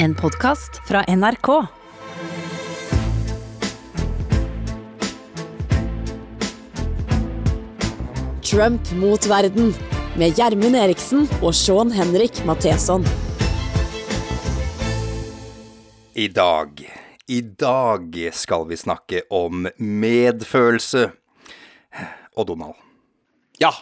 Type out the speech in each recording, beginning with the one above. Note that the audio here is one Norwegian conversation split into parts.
En podkast fra NRK. Trump mot verden med Gjermund Eriksen og Sean Henrik Matheson. I dag, i dag skal vi snakke om medfølelse og Donald. Ja.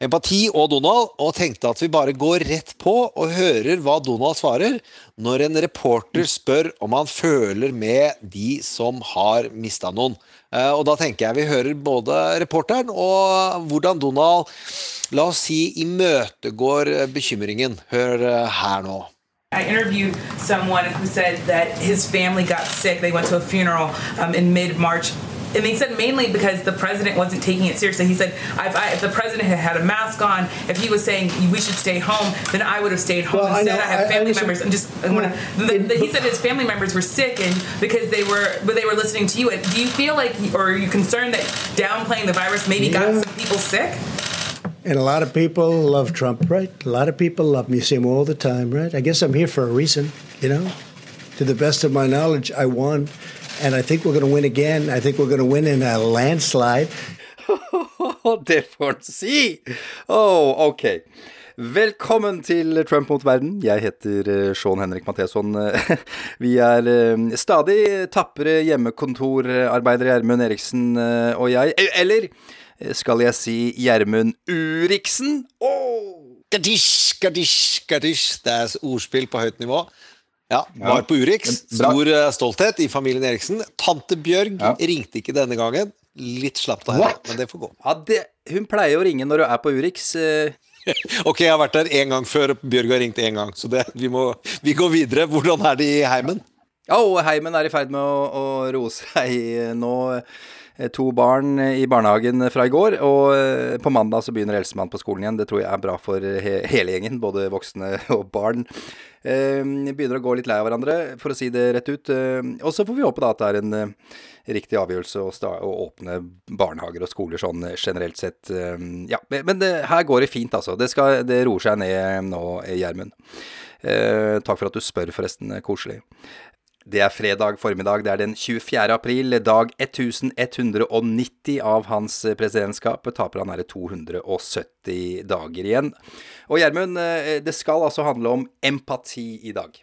Empati og Donald, og tenkte at vi bare går rett på og hører hva Donald svarer når en reporter spør om han føler med de som har mista noen. Eh, Og da tenker jeg vi hører både reporteren og hvordan Donald, la oss si, imøtegår bekymringen. Hør eh, her nå. I interviewed someone who said that his family got sick. They went to a funeral um, in mid March. And they said mainly because the president wasn't taking it seriously. He said, if, I, if the president had had a mask on, if he was saying we should stay home, then I would have stayed home. Well, I Instead, know, I, have I- I family members. I'm just. I wanna, the, the, he said his family members were sick, and because they were, but they were listening to you. And do you feel like, or are you concerned that downplaying the virus maybe got some people sick? And a lot of people love Trump, right? A lot of people love me, see him all the time, right? I guess I'm here for a reason, you know? To the best of my knowledge, I won. And I think we're going to win again. I think we're going to win in a landslide. det får han si! Oh, ok. Velkommen til Trump mot verden. Jeg heter eh, Sean Henrik Matheson. Vi er eh, stadig tapre hjemmekontorarbeidere Gjermund Eriksen eh, og jeg. Eller skal jeg si Gjermund Uriksen? Oh! Gadish, gadish, gadish. Det er ordspill på høyt nivå. Ja, var på Urix. Stor eh, stolthet i familien Eriksen. Tante Bjørg Ja. ringte ikke denne gangen. Litt slapt av henne, men det får gå. Ja, det, hun pleier å ringe når hun er på Urix. eh, Ok, jeg har vært der én gang før, og Bjørg har ringt én gang. Så det, vi, må, vi går videre. Hvordan er det i heimen? Ja, og heimen er i ferd med å, å roe seg nå. Eh, To barn i barnehagen fra i går, og eh, på mandag så begynner eldstemann på skolen igjen. Det tror jeg er bra for he hele gjengen, både voksne og barn. Eh, begynner å gå litt lei av hverandre, for å si det rett ut. Eh, og så får vi håpe da at det er en eh, riktig avgjørelse å, å åpne barnehager og skoler sånn eh, generelt sett. Eh, ja, men det, her går det fint, altså. Det, skal, det roer seg ned nå, Gjermund. Eh, takk for at du spør, forresten. eh, Koselig. Det er fredag formiddag, det er den 24. april, dag 1190 av hans presidentskap. Taper han det 270 dager igjen. Og Gjermund, eh, det skal altså handle om empati i dag.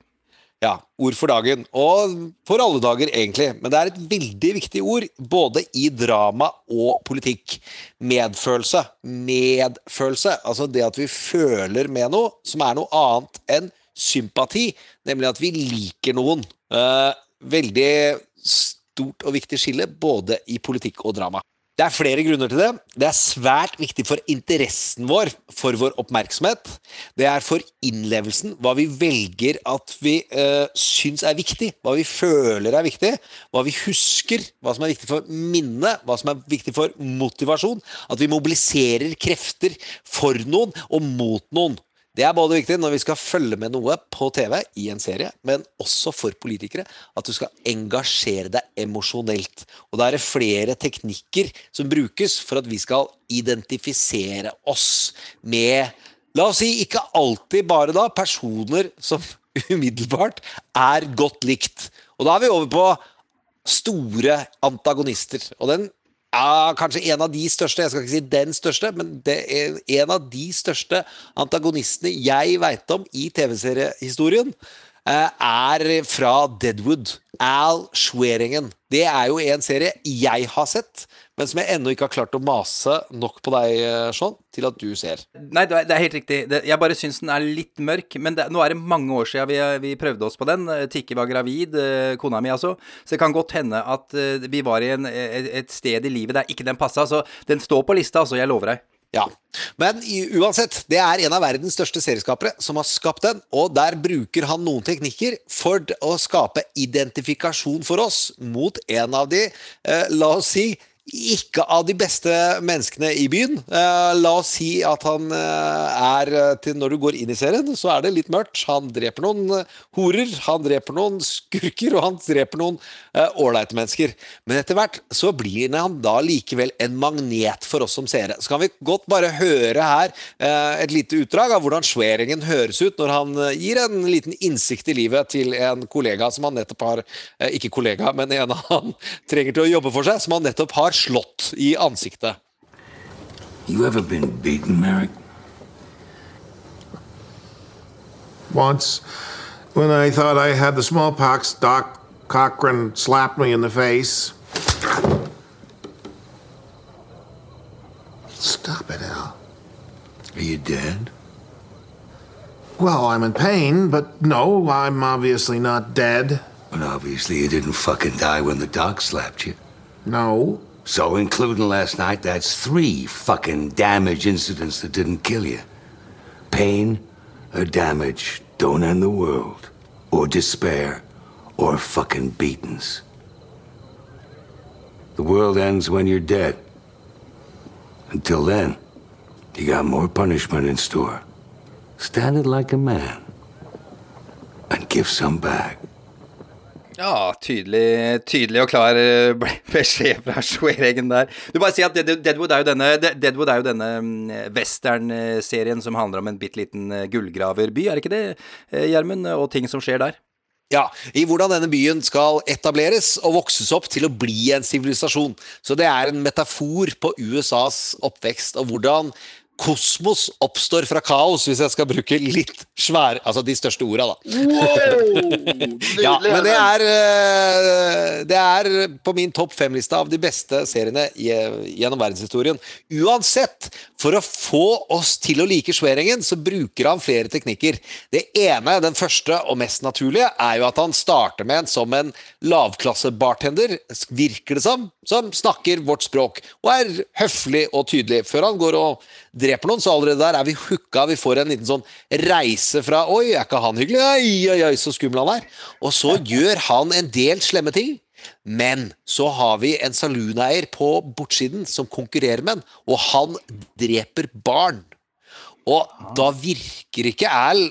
Ja, ord for dagen. Og for alle dager, egentlig. Men det er et veldig viktig ord, både i drama og politikk. Medfølelse. Medfølelse. Altså det at vi føler med noe som er noe annet enn sympati. Nemlig at vi liker noen. Eh, veldig stort og viktig skille, både i politikk og drama. Det er flere grunner til det. Det er svært viktig for interessen vår, for vår oppmerksomhet. Det er for innlevelsen, hva vi velger at vi uh, syns er viktig, hva vi føler er viktig, hva vi husker, hva som er viktig for minnet, hva som er viktig for motivasjon. At vi mobiliserer krefter for noen og mot noen. Det er både viktig når vi skal følge med noe på TV i en serie, men også for politikere at du skal engasjere deg emosjonelt. Og da er det flere teknikker som brukes for at vi skal identifisere oss med La oss si ikke alltid bare da personer som umiddelbart er godt likt. Og da er vi over på store antagonister. Og den er kanskje en av de største, jeg skal ikke si den største, men det er en av de største antagonistene jeg veit om i TV-seriehistorien, eh, er fra Deadwood. Al Schweringen. Det er jo en serie jeg har sett, men som jeg ennå ikke har klart å mase nok på deg, eh, Sean, til at du ser. Nei, det er, helt riktig. Jeg bare syns den er litt mørk. Men det, nå er det mange år siden vi, vi prøvde oss på den. Eh, Tikke var gravid, eh, kona mi altså. Så det kan godt hende at eh, vi var i en, et sted i livet der ikke den passa. Så den står på lista, altså. Jeg lover deg. Ja, Men uansett, det er en av verdens største serieskapere som har skapt den, og der bruker han noen teknikker for å skape identifikasjon for oss mot en av de, eh, la oss si, ikke av de beste menneskene i byen. Uh, la oss si at han uh, er eh, til Når du går inn i serien, så er det litt mørkt. Han dreper noen uh, horer, han dreper noen skurker, og han dreper noen ålreite mennesker. Men etter hvert så blir han da likevel en magnet for oss som seere. Så kan vi godt bare høre her et lite utdrag av hvordan Schweringen høres ut når han gir en liten innsikt i livet til en kollega som han nettopp har Ikke kollega, men en han trenger til å jobbe for seg, som han nettopp har slått i ansiktet. You ever been beaten, Merrick? Once, when I thought I had the smallpox, Doc Cochran slapped me in the face. Stop it, Al. Are you dead? Well, I'm in pain, but no, I'm obviously not dead. But obviously you didn't fucking die when the doc slapped you. No. So, including last night, that's three fucking damage incidents that didn't kill you. Pain or damage don't end the world. Or despair. Or fucking beatings. The world ends when you're dead. Until then, you got more punishment in store. Stand it like a man. And give some back. Ja, tydelig, tydelig og klar eh, beskjed fra Schweringen der. Du bare si at Deadwood er jo denne, Deadwood er jo denne mm, western-serien som handler om en bitte liten eh, gullgraverby, er det ikke det, eh, Gjermund? Og ting som skjer der? Ja, i hvordan denne byen skal etableres og vokses opp til å bli en sivilisasjon. Så det er en metafor på USAs oppvekst, og hvordan kosmos oppstår fra kaos, hvis jeg skal bruke litt svære Altså de største orda, da. Wow, ja, men det er eh, Det er på min topp fem-liste av de beste seriene gjennom verdenshistorien. Uansett, for å få oss til å like Schweringen, så bruker han flere teknikker. Det ene, den første og mest naturlige, er jo at han starter med en som en lavklassebartender, virker det som, som snakker vårt språk, og er høflig og tydelig, før han går og dreper noen, så allerede der er vi hooka. Vi får en liten sånn reise fra Oi, er ikke han hyggelig? Oi, oi, oi, så skummel han er. Og så gjør han en del slemme ting. Men så har vi en salooneier på bortsiden som konkurrerer med en, og han dreper barn. Og da virker ikke Al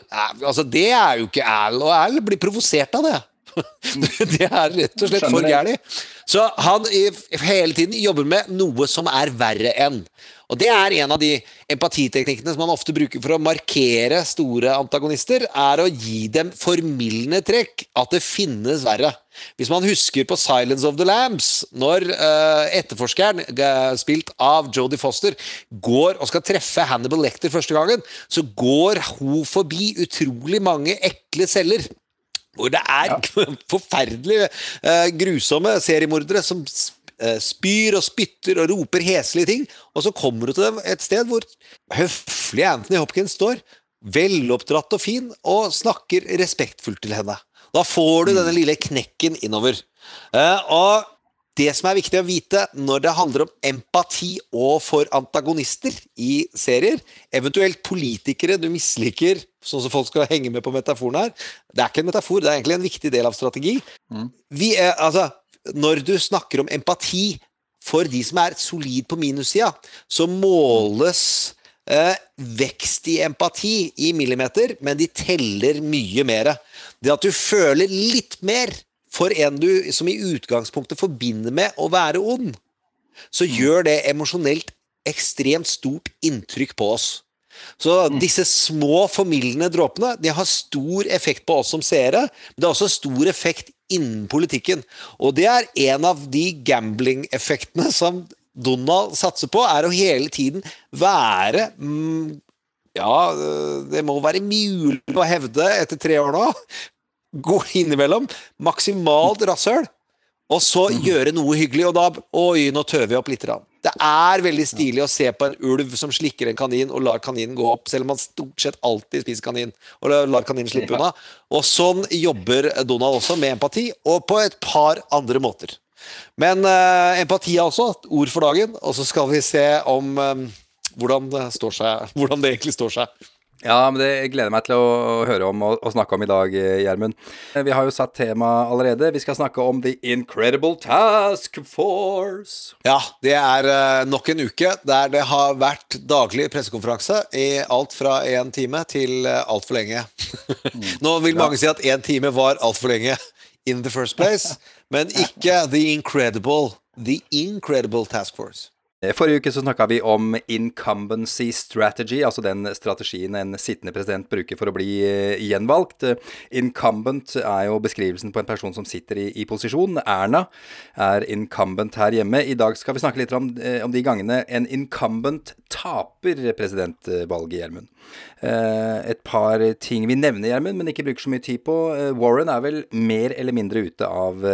Altså, det er jo ikke Al, og Al blir provosert av det. det er rett og slett for gærent. Så han hele tiden jobber med noe som er verre enn. Og Det er en av de empatiteknikkene som man ofte bruker for å markere store antagonister, er å gi dem formildende trekk. At det finnes verre. Hvis man husker på 'Silence of the Lambs', når uh, etterforskeren, uh, spilt av Jodie Foster, går og skal treffe Hannibal Lecter første gangen, så går hun forbi utrolig mange ekle celler. Hvor det er ja. forferdelig uh, grusomme seriemordere som spyr og spytter og roper heslige ting. Og så kommer du til dem et sted hvor høflige Anthony Hopkins står, veloppdratt og fin, og snakker respektfullt til henne. Da får du denne lille knekken innover. Eh, og det som er viktig å vite når det handler om empati og for antagonister i serier, eventuelt politikere du misliker, sånn som folk skal henge med på metaforen her Det er ikke en metafor, det er egentlig en viktig del av strategi. Mm. Vi er, altså, når du snakker om empati for de som er solid på minussida, så måles eh, vekst i empati i millimeter, men de teller mye mer. Det at du føler litt mer for en du som i utgangspunktet forbinder med å være ond, så gjør det emosjonelt ekstremt stort inntrykk på oss. Så disse små formildende dråpene de har stor effekt på oss som seere, men det har også stor effekt innen politikken. Og det er en av de gambling-effektene som Donald satser på, er å hele tiden være mm, Ja, det må være mulig å hevde etter tre år nå. Gå innimellom. Maksimalt rasshøl. Og så mm. gjøre noe hyggelig, og da Oi, nå tøver vi opp litt. Rann. Det er veldig stilig å se på en ulv som slikker en kanin og lar kaninen gå opp, selv om han stort sett alltid spiser kanin og lar kaninen slippe unna. Og sånn jobber Donald også, med empati, og på et par andre måter. Men uh, empati er også ord for dagen, og så skal vi se om um, hvordan, det seg, hvordan, det egentlig står seg. Ja, men det gleder jeg meg til å høre om og, og snakke om i dag, eh, Gjermund. Vi har jo satt tema allerede. Vi skal snakke om The Incredible Task Force. Ja, det er uh, nok en uke der det har vært daglig pressekonferanse i alt fra én time til altfor lenge. Nå vil mange si at én time var altfor lenge in the first place, men ikke The Incredible, The Incredible Task Force. Eh, forrige uke så snakka vi om incumbency strategy, altså den strategien en sittende president bruker for å bli eh, gjenvalgt. Incumbent er jo beskrivelsen på en person som sitter i, i posisjon. Erna er incumbent her hjemme. I dag skal vi snakke litt om, eh, om de gangene en incumbent taper presidentvalget, Gjermund. Et par ting vi nevner, Gjermund, men ikke bruker så mye tid på. Warren er vel mer eller mindre ute av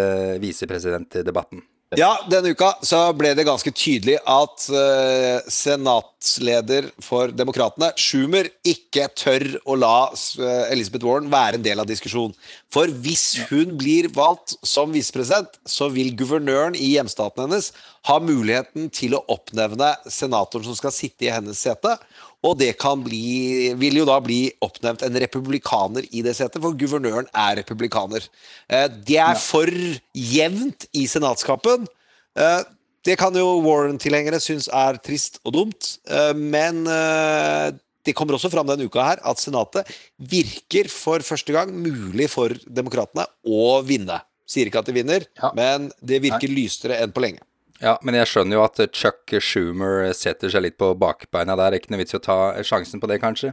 visepresidentdebatten. Ja, denne uka så ble det ganske tydelig at uh, senatsleder for Demokratene, Schumer, ikke tør å la uh, Elizabeth Warren være en del av diskusjonen. For hvis hun blir valgt som visepresident, så vil guvernøren i hjemstaten hennes ha muligheten til å oppnevne senatoren som skal sitte i hennes sete. Og det bli, vil jo da bli oppnevnt en republikaner i det setet, for guvernøren er republikaner. Eh, det er for jevnt i senatskapen. Eh, det kan jo Warren-tilhengere synes er trist og dumt, eh, men det kommer også fram denne uka her at Senatet virker for første gang mulig for demokratene å vinne. Sier ikke at de vinner, men det virker lysere enn på lenge. Ja, men jeg skjønner jo at Chuck Schumer setter seg litt på bakbeina der. Ikke noe vits i å ta sjansen på det, kanskje.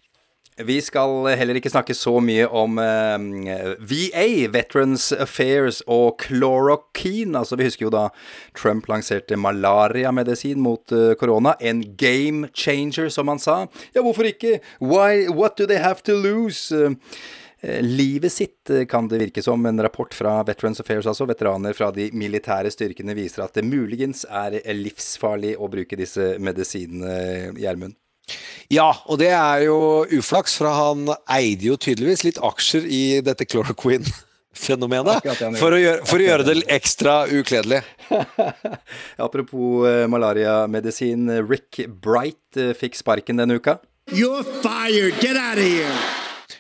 Vi skal heller ikke snakke så mye om eh, VA, Veterans Affairs, og chloroquine. Altså, vi husker jo da Trump lanserte malariamedisin mot uh, korona. En game changer, som han sa. Ja, hvorfor ikke? Why, what do they have to lose? Eh, livet sitt, eh, kan det virke som. En rapport fra Veterans Affairs, altså veteraner fra de militære styrkene, viser at det muligens er livsfarlig å bruke disse medisinene, Gjermund. Ja, og det er jo uflaks, for han eide jo tydeligvis litt aksjer i dette chloroquine-fenomenet. For, for, å gjøre det ekstra ukledelig. Apropos malariamedisin. Rick Bright fikk sparken denne uka. You're fired! Get out of here!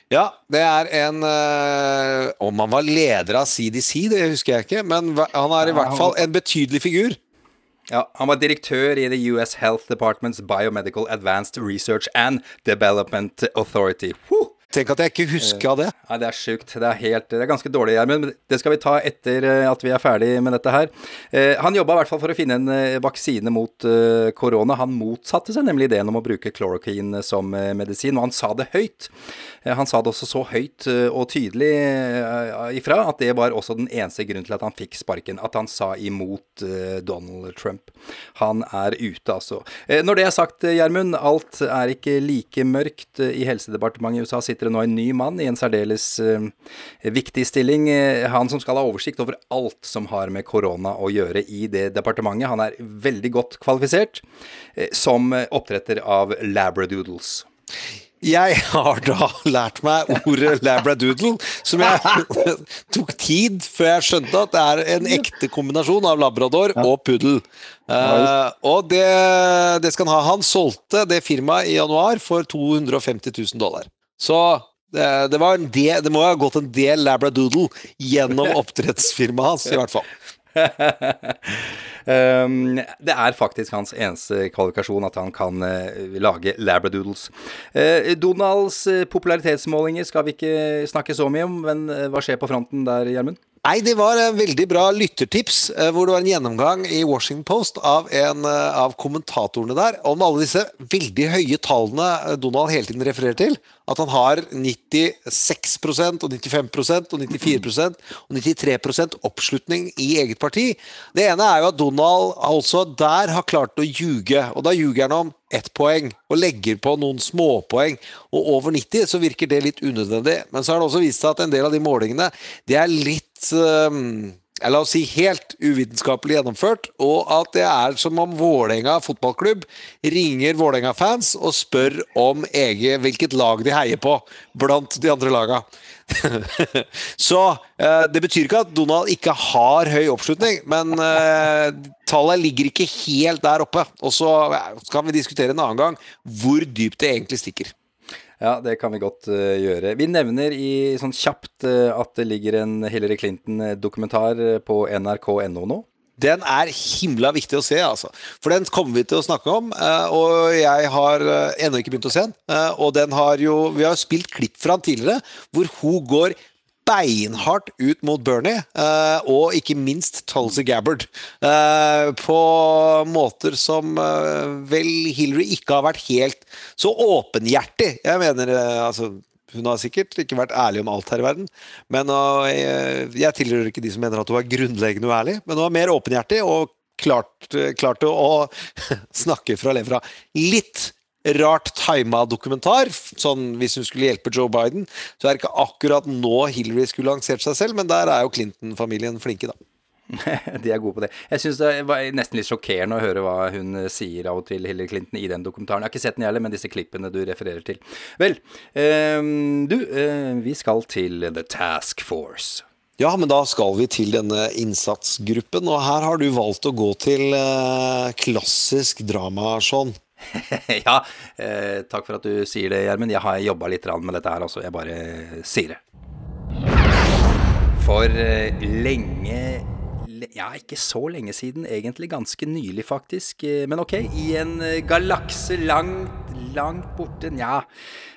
Ja, det er en øh, Om han var leder av CDC, det husker jeg ikke, men han er i hvert fall en betydelig figur. Ja, Han var direktør i The US Health Department's Biomedical Advanced Research and Development Authority. Woo! Tenk at jeg ikke huska det. Nei, Det er sjukt. Det er helt, det er ganske dårlig, Gjermund. Men det skal vi ta etter eh, at vi er ferdig med dette her. Eh, han jobba i hvert fall for å finne en eh, vaksine mot korona. Han motsatte seg nemlig ideen om å bruke chloroquine som medisin, og han sa det høyt. Han sa det også så høyt og tydelig ifra at det var også den eneste grunnen til at han fikk sparken. At han sa imot Donald Trump. Han er ute, altså. Når det er sagt, Gjermund, alt er ikke like mørkt i Helsedepartementet i USA. sitter sitter det nå en ny mann i en særdeles uh, viktig stilling. Uh, han som skal ha oversikt over alt som har med korona å gjøre i det departementet. Han er veldig godt kvalifisert uh, som oppdretter av labradoodles. Jeg har da lært meg ordet labradoodle, som jeg tok tid før jeg skjønte at det er en ekte kombinasjon av labrador og puddel. Uh, og det, det, skal han ha. Han solgte det firmaet i januar for 250 000 dollar. Så det, det, var en del, det må ha gått en del labradoodle gjennom oppdrettsfirmaet hans, i hvert fall. um, det er faktisk hans eneste kvalifikasjon at han kan uh, lage labradoodles. Uh, Donalds popularitetsmålinger skal vi ikke snakke så mye om, men hva skjer på fronten der, Gjermund? Nei, det var en veldig bra lyttertips, eh, hvor det var en gjennomgang i Washington Post av en eh, av kommentatorene der om alle disse veldig høye tallene eh, Donald hele tiden refererer til. At han har 96% og 95% og 94% og 93% oppslutning i eget parti. Det ene er jo at Donald altså der har klart å ljuge. Og da ljuger han om ett poeng og legger på noen småpoeng. Og over 90 så virker det litt unødvendig. Men så har det også vist seg at en del av de målingene det er litt um, la oss si helt uvitenskapelig gjennomført, og at det er som om Vålerenga fotballklubb ringer Vålerenga-fans og spør om eget, hvilket lag de heier på blant de andre laga. Så eh, det betyr ikke at Donald ikke har høy oppslutning, men eh, tallet ligger ikke helt der oppe. Og så kan vi diskutere en annen gang hvor dypt det egentlig stikker. Ja, det kan vi godt uh, gjøre. Vi nevner i sånn kjapt uh, at det ligger en Hillary Clinton-dokumentar på nrk.no nå. Den er himla viktig å se, altså. For den kommer vi til å snakke om. Og jeg har ennå ikke begynt å se den. Og den har jo Vi har spilt klipp fra den tidligere, hvor hun går beinhardt ut mot Bernie, uh, og ikke minst Tulsi Gabbard. Uh, på måter som uh, vel Hillary ikke har vært helt så åpenhjertig. Jeg mener, altså hun har sikkert ikke vært ærlig om alt her i verden. Men jeg, jeg tilhører ikke de som mener at hun er grunnleggende uærlig, men hun var mer åpenhjertig og klarte klart å, å snakke fra levra. Litt rart tima dokumentar. Sånn hvis hun skulle hjelpe Joe Biden, så er det ikke akkurat nå Hillary skulle lansert seg selv, men der er jo Clinton-familien flinke, da. De er gode på det. Jeg syns det var nesten litt sjokkerende å høre hva hun sier av og til, Hillary Clinton, i den dokumentaren. Jeg har ikke sett den heller, men disse klippene du refererer til. Vel, eh, du, eh, vi skal til The Task Force. Ja, men da skal vi til denne innsatsgruppen, og her har du valgt å gå til eh, klassisk drama, Sean. ja, eh, takk for at du sier det, Gjermund. Jeg har jobba litt med dette her, altså. Jeg bare sier det. For eh, lenge ja, ikke så lenge siden, egentlig ganske nylig faktisk. Eh, men ok, i en eh, galakse langt, langt borte Nja,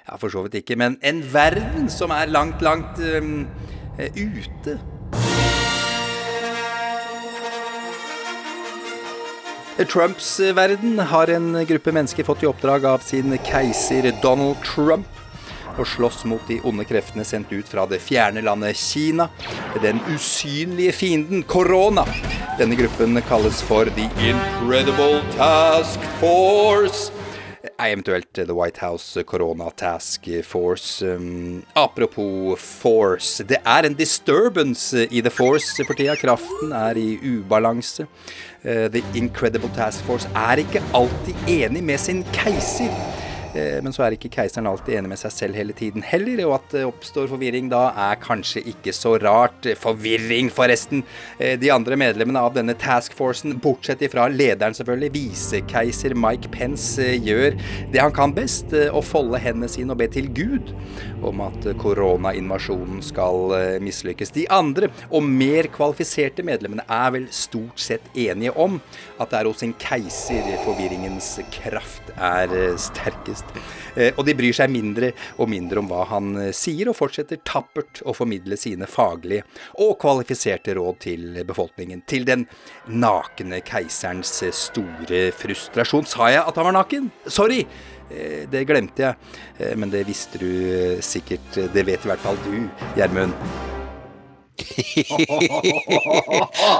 ja, for så vidt ikke. Men en verden som er langt, langt um, ute. Trumps verden har en gruppe mennesker fått i oppdrag av sin keiser Donald Trump å slåss mot de onde kreftene sendt ut fra det fjerne landet Kina. Den usynlige fienden korona. Denne gruppen kalles for The Incredible Task Force eventuelt The White House Corona Task Force. Um, apropos force. Det er en disturbance i The Force for tida. Kraften er i ubalanse. Uh, The Incredible Task Force er ikke alltid enig med sin keiser. Eh, men så er ikke keiseren alltid enig med seg selv hele tiden heller, og at det oppstår forvirring da, er kanskje ikke så rart. Forvirring, forresten. Eh, de andre medlemmene av denne taskforcen, bortsett ifra lederen selvfølgelig, visekeiser Mike Pence, eh, gjør det han kan best, å folde hendene sine og be til Gud om at koronainvasjonen skal mislykkes. De andre, og mer kvalifiserte medlemmene, er vel stort sett enige om at det er hos en keiser forvirringens kraft er sterkest helst. Eh, og de bryr seg mindre og mindre om hva han eh, sier, og fortsetter tappert å formidle sine faglige og kvalifiserte råd til befolkningen. Til den nakne keiserens store frustrasjon. Sa jeg at han var naken? Sorry! Eh, det glemte jeg, men det visste du sikkert. Det vet i hvert fall du, Gjermund.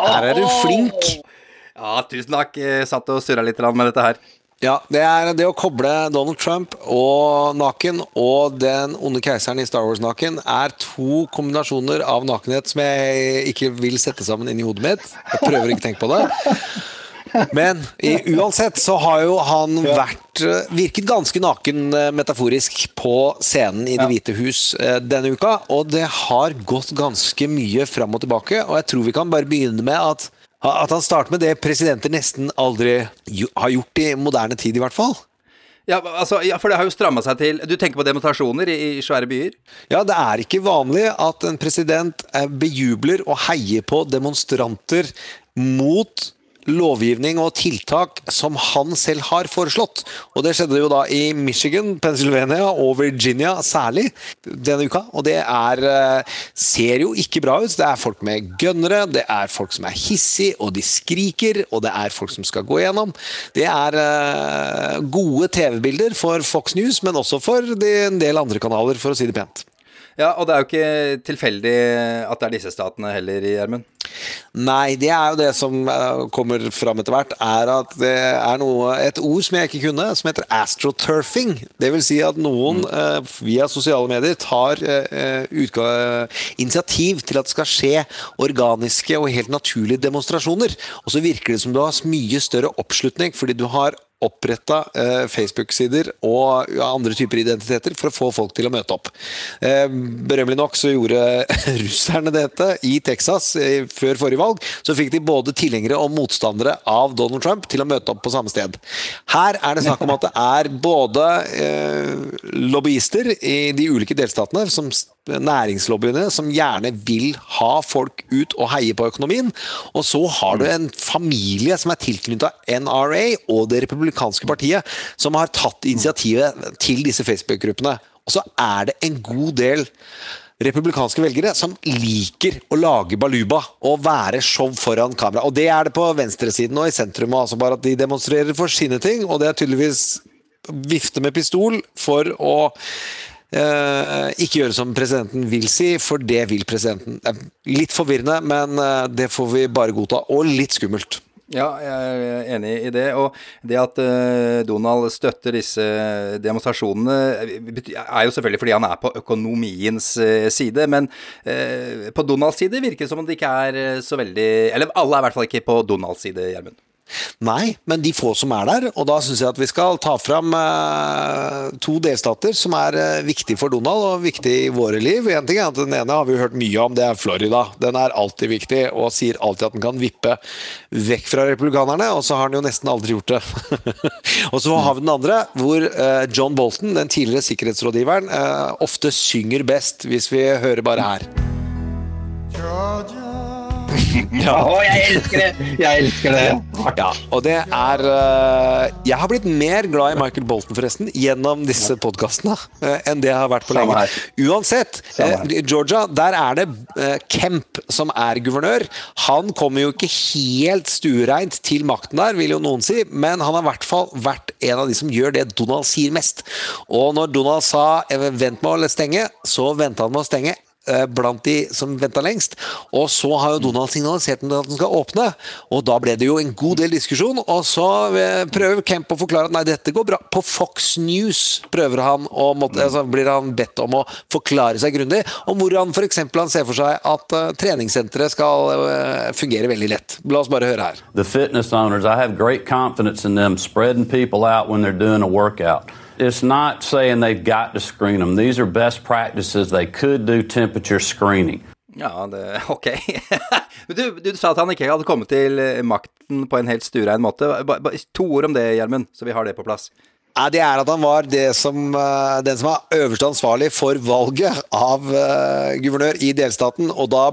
Her er du flink. Ja, tusen takk. Jeg satt og surra litt med dette her. Ja, det er det å koble Donald Trump og naken og den onde keiseren i Star Wars-naken er to kombinasjoner av nakenhet som jeg ikke vil sette sammen inni hodet mitt. Jeg prøver ikke å tenke på det. Men i, uansett så har jo han vært eh, virket ganske naken eh, metaforisk på scenen i Det hvite hus eh, denne uka. Og det har gått ganske mye fram og tilbake, og jeg tror vi kan bare begynne med at at han starter med det presidenter nesten aldri har gjort i moderne tid, i hvert fall. Ja, altså, ja, for det har jo stramma seg til Du tenker på demonstrasjoner i, i, svære byer? Ja, det er ikke vanlig at en president eh, bejubler og heier på demonstranter mot lovgivning og tiltak som han selv har foreslått. Og det skjedde jo da i Michigan, Pennsylvania og Virginia særlig denne uka. Og det er eh, ser jo ikke bra ut. Det er folk med gønnere, det er folk som er hissige, og de skriker, og det er folk som skal gå igjennom. Det er eh, gode TV-bilder for Fox News, men også for en del andre kanaler, for å si det pent. Ja, og det er jo ikke tilfeldig at det er disse statene heller, Gjermund? Nei, det er jo det som eh, kommer fram etter hvert, er at det er noe, et ord som jeg ikke kunne, som heter astroturfing. Det vil si at noen mm. uh, via sosiale medier tar uh, initiativ til at det skal skje organiske og helt naturlige demonstrasjoner. Og så virker det som du har mye større oppslutning fordi du har oppretta eh, Facebook-sider og andre typer identiteter for å få folk til å møte opp. Eh, berømmelig nok så gjorde russerne dette i Texas eh, før forrige valg. Så fikk de både tilhengere og motstandere av Donald Trump til å møte opp på samme sted. Her er det snakk om at det er både lobbyister i de ulike delstatene som næringslobbyene som gjerne vil ha folk ut og heie på økonomien. Og så har du en familie som er tilknytta NRA og det republikanske partiet, som har tatt initiativet til disse Facebook-gruppene. Og så er det en god del republikanske velgere som liker å lage baluba og være show foran kamera. Og det er det på venstresiden og i sentrum, altså bare at de demonstrerer for sine ting, og det er tydeligvis vifte med pistol for å ikke gjøre som presidenten vil si, for det vil presidenten. Det er litt forvirrende, men eh, det får vi bare godta. Og litt skummelt. Ja, jeg er enig i det. Og det at uh, Donald støtter disse demonstrasjonene, er jo selvfølgelig fordi han er på økonomiens side. Men på Donalds side virker det som om det ikke er så veldig Eller alle er i hvert fall ikke på Donalds side, Gjermund. Nei, men de få som er der. Og da syns jeg at vi skal ta fram eh, to delstater som er eh, viktige for Donald og viktige i våre liv. En ting er at Den ene har vi hørt mye om, det er Florida. Den er alltid viktig og sier alltid at den kan vippe vekk fra republikanerne, og så har den jo nesten aldri gjort det. og så har vi den andre, hvor eh, John Bolton, den tidligere sikkerhetsrådgiveren, ofte synger best, hvis vi hører bare her. Georgia. Ja, å, jeg elsker det! Jeg elsker det. Ja, og det er uh, Jeg har blitt mer glad i Michael Bolton forresten gjennom disse podkastene uh, enn det jeg har vært på lenge. Uansett, uh, Georgia, der er det Kemp som er guvernør. Han kommer jo ikke helt stuereint til makten der, vil jo noen si, men han har i hvert fall vært en av de som gjør det Donald sier mest. Og når Donald sa 'vent med å stenge', så venta han med å stenge Eh, blant de som venta lengst. Og så har jo Donald signalisert at den skal åpne, og da ble det jo en god del diskusjon. Og så eh, prøver Kemp å forklare at nei, dette går bra. På Fox News prøver han å måtte, altså blir han bedt om å forklare seg grundig om hvordan f.eks. han ser for seg at uh, treningssenteret skal uh, fungere veldig lett. La oss bare høre her. The fitness owners, I have great confidence in them spreading people out when they're doing a workout. It's not saying they've got to screen them. These are best practices. They could do temperature screening. Ja, det, ok. du, du, sa at han ikke hadde kommet til makten på en helt stuerein måte. to ord om det, Gjermund, så vi har det på plass. Ja, det er at han var som, eh, den som var øverste ansvarlig for valget av uh, guvernør i delstaten. Og da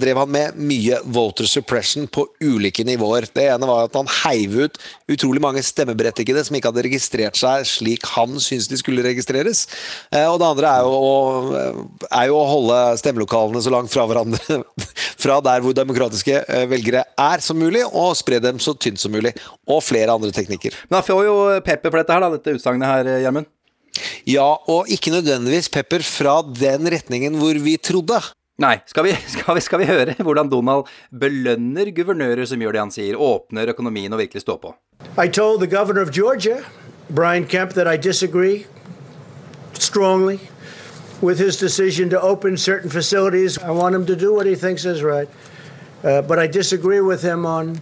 drev han med mye voter suppression på ulike nivåer. Det ene var at han heiv ut utrolig mange stemmeberettigede som ikke hadde registrert seg slik han syntes de skulle registreres. Uh, og det andre er jo, å, er jo, å, holde stemmelokalene så langt fra hverandre fra der hvor demokratiske velgere er som mulig, og spre dem så tynt som mulig. Og flere andre teknikker. Men han får jo pepper for dette her, da, dette utsagnet her, Gjermund? Ja, og ikke nødvendigvis pepper fra den retningen hvor vi trodde. Nei, skal vi, skal, vi, skal vi, høre hvordan Donald belønner guvernører som gjør det han sier, åpner økonomien og virkelig står på? I told the governor of Georgia, Brian Kemp, that I disagree strongly with his decision to open certain facilities. I want him to do what he thinks is right. Uh, but I disagree with him on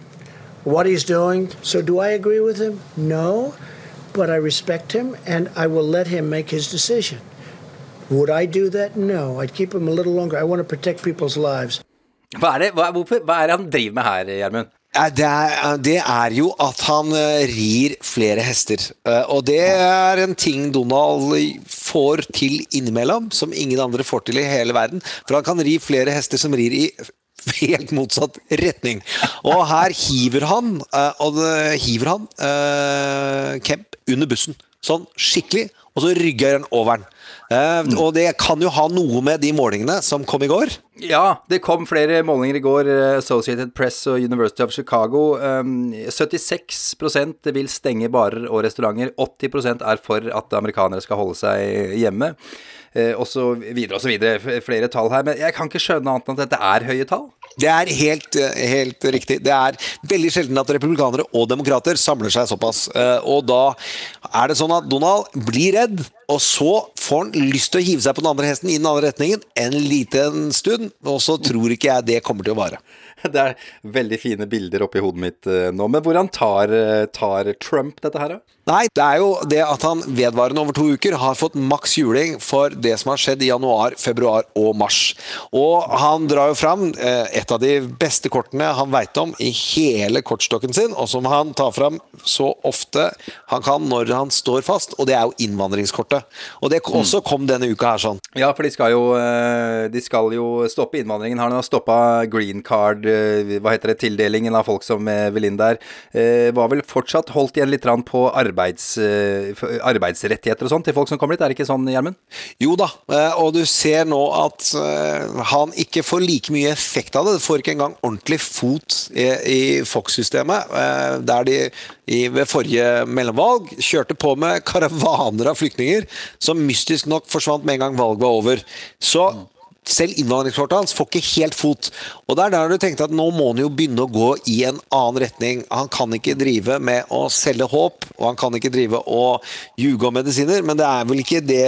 what he's doing. So, do I agree with him? No, but I respect him and I will let him make his decision. Would I do that? No. I'd keep him a little longer. I want to protect people's lives. Hva er det, hva, hvorfor, hva er det han driver med her, Gjermund? Det er, det er, jo at han eh, rir flere hester. Eh, og det er en ting Donald får til innimellom, som ingen andre får til i hele verden. For han kan ri flere hester som rir i helt motsatt retning. Og her hiver han, eh, og hiver han Kemp under bussen. Sånn skikkelig. Og så rygger han over den. Uh, og det kan jo ha noe med de målingene som kom i går. Ja, det kom flere målinger i går. Associated Press og University of Chicago. Eh, 76 vil stenge barer og restauranter. 80% er for at amerikanere skal holde seg hjemme. Eh, og så videre og så videre. Flere tall her. Men jeg kan ikke skjønne annet enn at dette er høye tall. Det er helt, helt, riktig. Det er veldig sjelden at republikanere og demokrater samler seg såpass. Og da er det sånn at Donald blir redd og så får han lyst til å hive seg på den andre hesten i den andre retningen en liten stund, og så tror ikke jeg det kommer til å vare. Det er veldig fine bilder oppi hodet mitt uh, nå. Men hvordan tar, tar Trump dette her, da? Nei, det er jo det at han vedvarende over to uker har fått maks juling for det som har skjedd i januar, februar og mars. Og han drar jo fram eh, et av de beste kortene han veit om i hele kortstokken sin, og som han tar fram så ofte han kan når han står fast, og det er jo innvandringskortet. Og det mm. også kom denne uka her sånn. Ja, for de skal jo, de skal jo stoppe innvandringen. Har nå stoppa green card Eh, hva heter det, tildelingen av folk som eh, vil inn der, eh, var vel fortsatt holdt igjen litt på arbeids, arbeidsrettigheter og sånn til folk som kommer dit, er det ikke sånn, Gjermund? Jo da, og du ser nå at han ikke får like mye effekt av det. Det får ikke engang ordentlig fot i, i Fox-systemet, der de ved forrige mellomvalg kjørte på med karavaner av flyktninger som mystisk nok forsvant med en gang valget var over. Så selv innvandringskortet hans får ikke helt fot. Og det er der du tenkte at nå må han jo begynne å gå i en annen retning. Han kan ikke drive med å selge håp, og han kan ikke drive og ljuge om medisiner, men det er vel ikke det,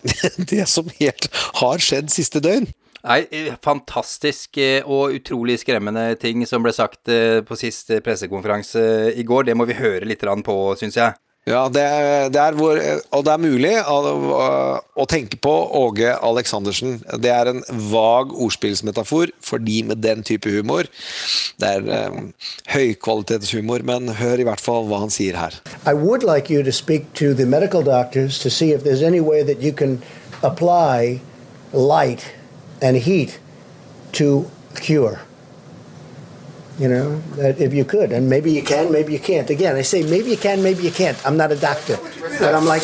det som helt har skjedd siste døgn? Nei, eh, fantastisk eh, og utrolig skremmende ting som ble sagt eh, på sist pressekonferanse i går. Det må vi høre litt på, syns jeg. Ja, det, det, er hvor, og det er mulig å, å, tenke på Åge Aleksandersen. Det er en vag ordspillsmetafor for de med den type humor. Det er um, høykvalitetshumor, men hør i hvert fall hva han sier her. I would like you to speak to the medical doctors to see if there's any way that you can apply light and heat to cure. You know, that if you could, and maybe you can, maybe you can't. Again, I say maybe you can, maybe you can't. I'm not a doctor, but I'm like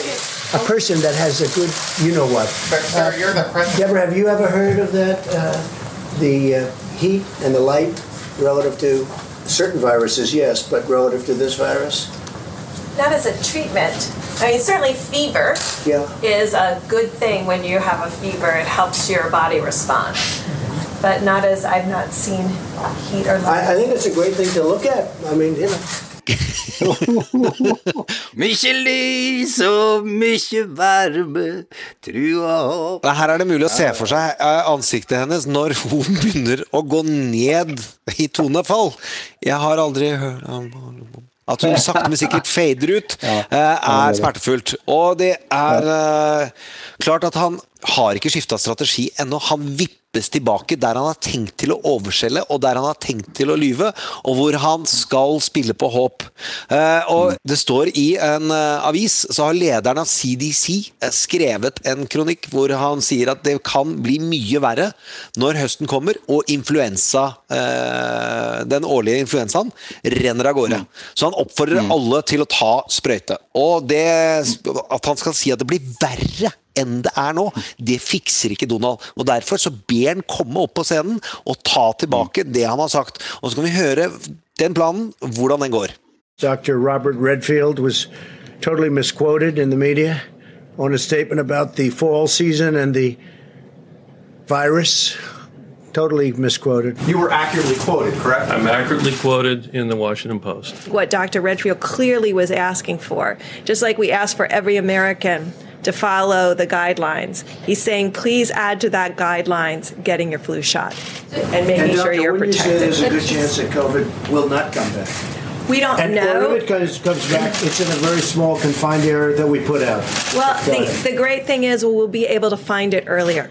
a person that has a good, you know what. But sir, uh, you're the president. Deborah, have you ever heard of that? Uh, the uh, heat and the light relative to certain viruses, yes, but relative to this virus? Not as a treatment. I mean, certainly fever yeah. is a good thing when you have a fever. It helps your body respond. but not as I've not seen heat or light. I, I think it's a great thing to look at. I mean, you know. mykje lys og mykje varme, trua opp Her er det mulig å se for seg eh, ansiktet hennes når hun begynner å gå ned i tonefall. Jeg har aldri hørt at hun sakte, men sikkert fader ut, eh, er smertefullt. Og det er eh, klart at han har ikke skifta strategi ennå. Han vippes tilbake der han har tenkt til å overselge, og der han har tenkt til å lyve, og hvor han skal spille på håp. Uh, og det står i en uh, avis, så har lederen av CDC eh, skrevet en kronikk hvor han sier at det kan bli mye verre når høsten kommer og influensa, den årlige influensaen, renner av gårde. Så han oppfordrer mm. alle til å ta sprøyte. Og det, at han skal si at det blir verre enn det er nå. Det fikser ikke Donald. og Derfor så ber han komme opp på scenen og ta tilbake det han har sagt. Og så kan vi høre den planen, hvordan den går. Dr. Robert Redfield was totally misquoted in the media on a statement about the fall season and the virus. Totally misquoted. You were accurately quoted, correct? I'm accurately quoted in the Washington Post. What Dr. Redfield clearly was asking for, just like we ask for every American to follow the guidelines. He's saying, please add to that guidelines getting your flu shot and making and uh, sure doctor, you're protected. You there's a good chance that COVID will not come back. We don't and know. if it comes, comes back, it's in a very small confined area that we put out. Well, the, the great thing is we'll be able to find it earlier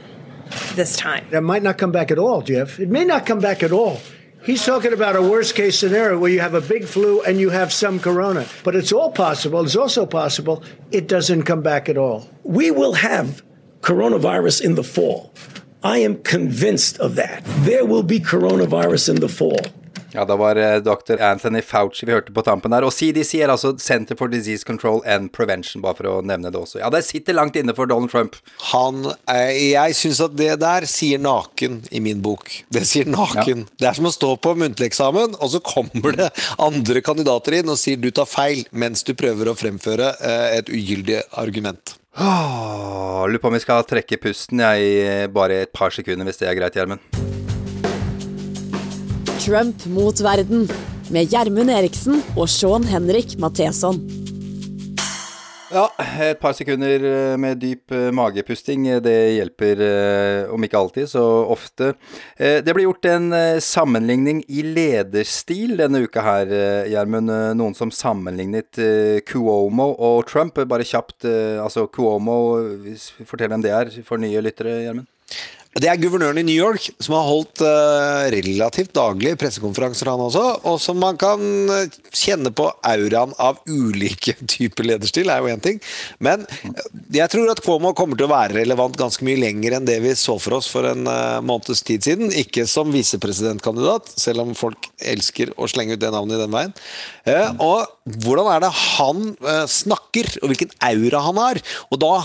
this time. It might not come back at all, Jeff. It may not come back at all. He's talking about a worst case scenario where you have a big flu and you have some corona. But it's all possible. It's also possible it doesn't come back at all. We will have coronavirus in the fall. I am convinced of that. There will be coronavirus in the fall. Ja, det var eh, dr. Anthony Fauci vi hørte på tampen der. Og CDC er altså Center for Disease Control and Prevention, bare for å nevne det også. Ja, det sitter langt inne for Donald Trump. Han eh, Jeg syns at det der sier naken i min bok. Det sier naken. Ja. Det er som å stå på muntlig eksamen, og så kommer det andre kandidater inn og sier du tar feil, mens du prøver å fremføre eh, et ugyldig argument. Lurer på om vi skal trekke pusten jeg, i bare et par sekunder, hvis det er greit, Gjermund. Trump mot verden med Gjermund Eriksen og Sean Henrik Matheson. Ja, et par sekunder eh, med dyp eh, magepusting, eh, det hjelper om ikke alltid, så ofte. Det ble gjort en sammenligning i lederstil denne uka her, Gjermund. Noen som sammenlignet Cuomo og Trump. Bare kjapt, altså Cuomo, fortell hvem det er for nye lyttere, Gjermund. Det er guvernøren i New York som har holdt uh, relativt daglige pressekonferanser, han også. Og som man kan eh, kjenne på auraen av ulike typer lederstil, er jo én ting. Men eh, jeg tror at Cuomo kommer til å være relevant ganske mye lenger enn det vi så for oss for en måneds tid siden. Ikke som visepresidentkandidat, selv om folk elsker å slenge ut det navnet i den veien. Og hvordan er det han snakker, og hvilken aura han har? Og da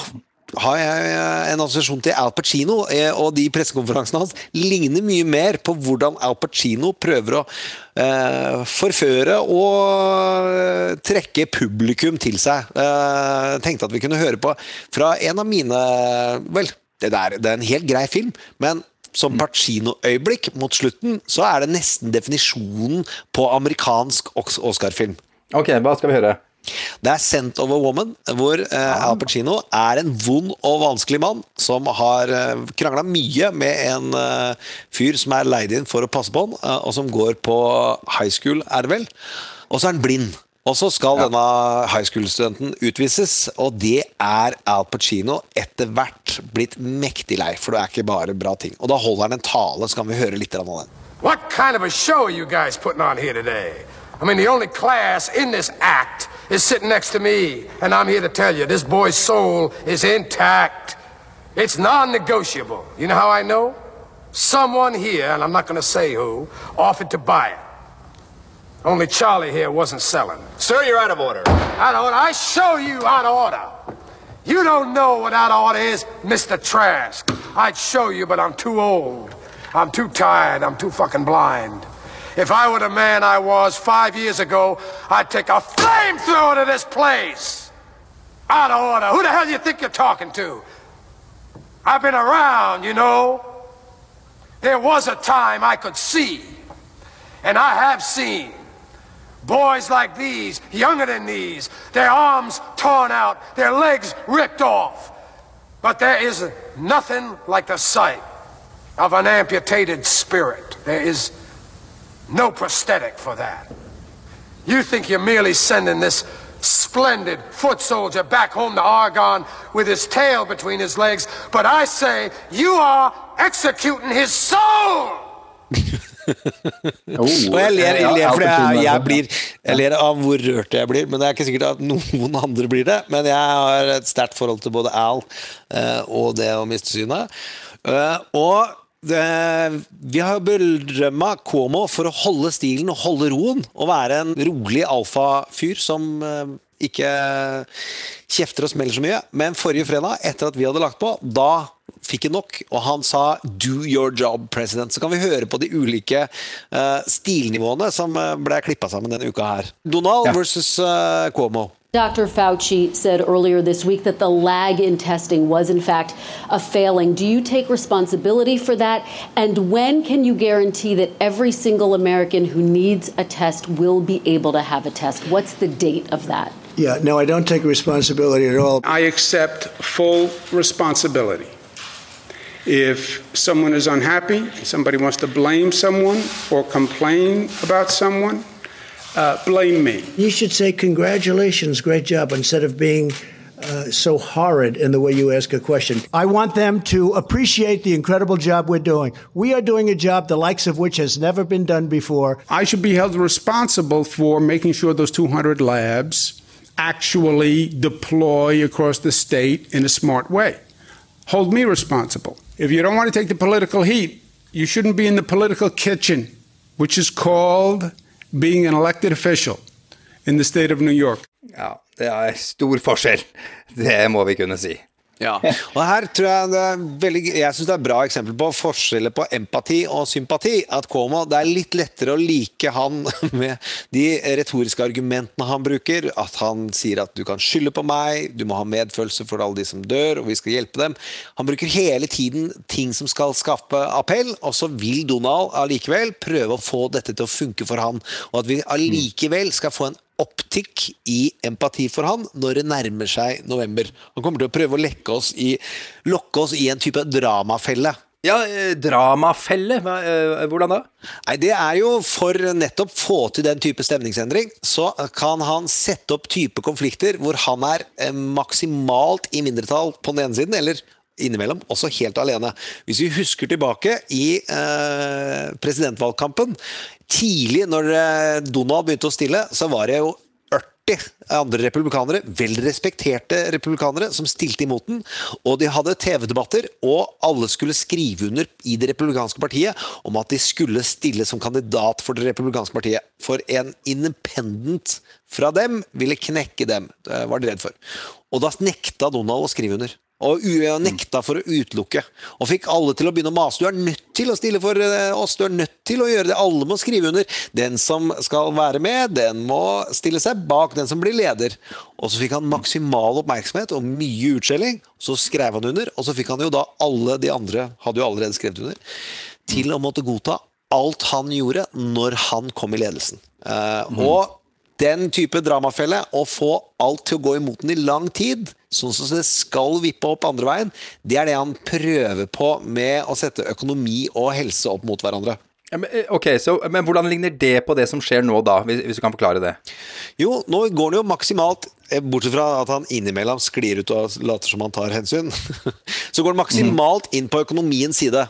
har jeg eh, en assosiasjon til Al Pacino, eh, og de pressekonferansene hans ligner mye mer på hvordan Al Pacino prøver å eh, forføre og eh, trekke publikum til seg. Eh, tenkte at vi kunne høre på fra en av mine Vel, det, der, det er en helt grei film, men som Pacino-øyeblikk mot slutten, så er det nesten definisjonen på amerikansk Oscar-film. Ok, hva skal vi høre? Det er 'Sent of a Woman', hvor uh, Al Pacino er en vond og vanskelig mann som har uh, eh, krangla mye med en uh, fyr som er leid inn for å passe på han, uh, og som går på high school, er det vel. Og så er han blind. Og så skal ja. denne high school-studenten utvises, og det er Al Pacino etter hvert blitt mektig lei, for det er ikke bare bra ting. Og da holder han en tale, så kan vi høre litt av den. What kind of a show are you guys putting on here today? I mean, the only class in this act is sitting next to me, and I'm here to tell you this boy's soul is intact. It's non negotiable. You know how I know? Someone here, and I'm not going to say who, offered to buy it. Only Charlie here wasn't selling. Sir, you're out of order. Out of order? I show you out of order. You don't know what out of order is, Mr. Trask. I'd show you, but I'm too old. I'm too tired. I'm too fucking blind. If I were the man I was five years ago, I'd take a flamethrower to this place. Out of order. Who the hell do you think you're talking to? I've been around, you know. There was a time I could see, and I have seen boys like these, younger than these, their arms torn out, their legs ripped off. But there is nothing like the sight of an amputated spirit. There is no prosthetic for that. You think you're merely sending this splendid foot soldier back home to Argonne with his tail between his legs, but I say you are executing his soul! oh, og jeg ler, jeg ler fordi jeg, jeg, blir Jeg ler av hvor rørt jeg blir, men det er ikke sikkert at noen andre blir det. Men jeg har et sterkt forhold til både Al uh, og det å miste synet. Uh, og det, vi har berømma Cuomo for å holde stilen og holde roen. Og være en rolig alfafyr som eh, ikke kjefter og smeller så mye. Men forrige fredag, etter at vi hadde lagt på, da fikk han nok, og han sa 'do your job, president'. Så kan vi høre på de ulike uh, stilnivåene som eh, ble klippa sammen denne uka her. Donald ja. versus uh, Cuomo. Dr. Fauci said earlier this week that the lag in testing was, in fact, a failing. Do you take responsibility for that? And when can you guarantee that every single American who needs a test will be able to have a test? What's the date of that? Yeah, no, I don't take responsibility at all. I accept full responsibility. If someone is unhappy, somebody wants to blame someone or complain about someone, uh, blame me. You should say, Congratulations, great job, instead of being uh, so horrid in the way you ask a question. I want them to appreciate the incredible job we're doing. We are doing a job the likes of which has never been done before. I should be held responsible for making sure those 200 labs actually deploy across the state in a smart way. Hold me responsible. If you don't want to take the political heat, you shouldn't be in the political kitchen, which is called being an elected official in the state of New York. Ja, det er stor forskjell. Det må vi kunne si. Ja, og her tror Jeg det er veldig, jeg synes det er et bra eksempel på forskjeller på empati og sympati. At Komo, Det er litt lettere å like han med de retoriske argumentene han bruker. At han sier at du kan skylde på meg, du må ha medfølelse for alle de som dør, og vi skal hjelpe dem. Han bruker hele tiden ting som skal skape appell, og så vil Donald allikevel prøve å få dette til å funke for han. Og at vi allikevel skal få en opptikk i empati for han når det nærmer seg november. Han kommer til å prøve å lekke oss i, lokke oss i en type dramafelle. Ja, eh, dramafelle. Eh, hvordan da? Nei, Det er jo for nettopp få til den type stemningsendring, så kan han sette opp type konflikter hvor han er eh, maksimalt i mindretall på den ene siden, eller innimellom også helt alene. Hvis vi husker tilbake i eh, presidentvalgkampen, tidlig når eh, Donald begynte å stille, så var det jo 40 andre republikanere, vel respekterte republikanere, som stilte imot den. Og de hadde TV-debatter, og alle skulle skrive under i det republikanske partiet om at de skulle stille som kandidat for det republikanske partiet. For en independent fra dem ville knekke dem, var de redd for. Og da nekta Donald å skrive under. Og nekta for å utelukke. Og fikk alle til å begynne å mase. Du er nødt til å stille for eh, oss, du er nødt til å gjøre det. Alle må skrive under. Den som skal være med, den må stille seg bak den som blir leder. Og så fikk han maksimal oppmerksomhet og mye utskjelling. Så skrev han under, og så fikk han jo da alle de andre, hadde jo allerede skrevet under, til å måtte godta alt han gjorde når han kom i ledelsen. Eh, og den type dramafelle, å få alt til å gå imot den i lang tid, sånn som det skal vippe opp andre veien, det er det han prøver på med å sette økonomi og helse opp mot hverandre. Ja, men, eh, ok, så, men hvordan ligner det på det som skjer nå, da, hvis, du kan forklare det? Jo, nå går det jo maksimalt eh, Bortsett fra at han innimellom sklir ut og later som han tar hensyn, så går det maksimalt inn på økonomiens side.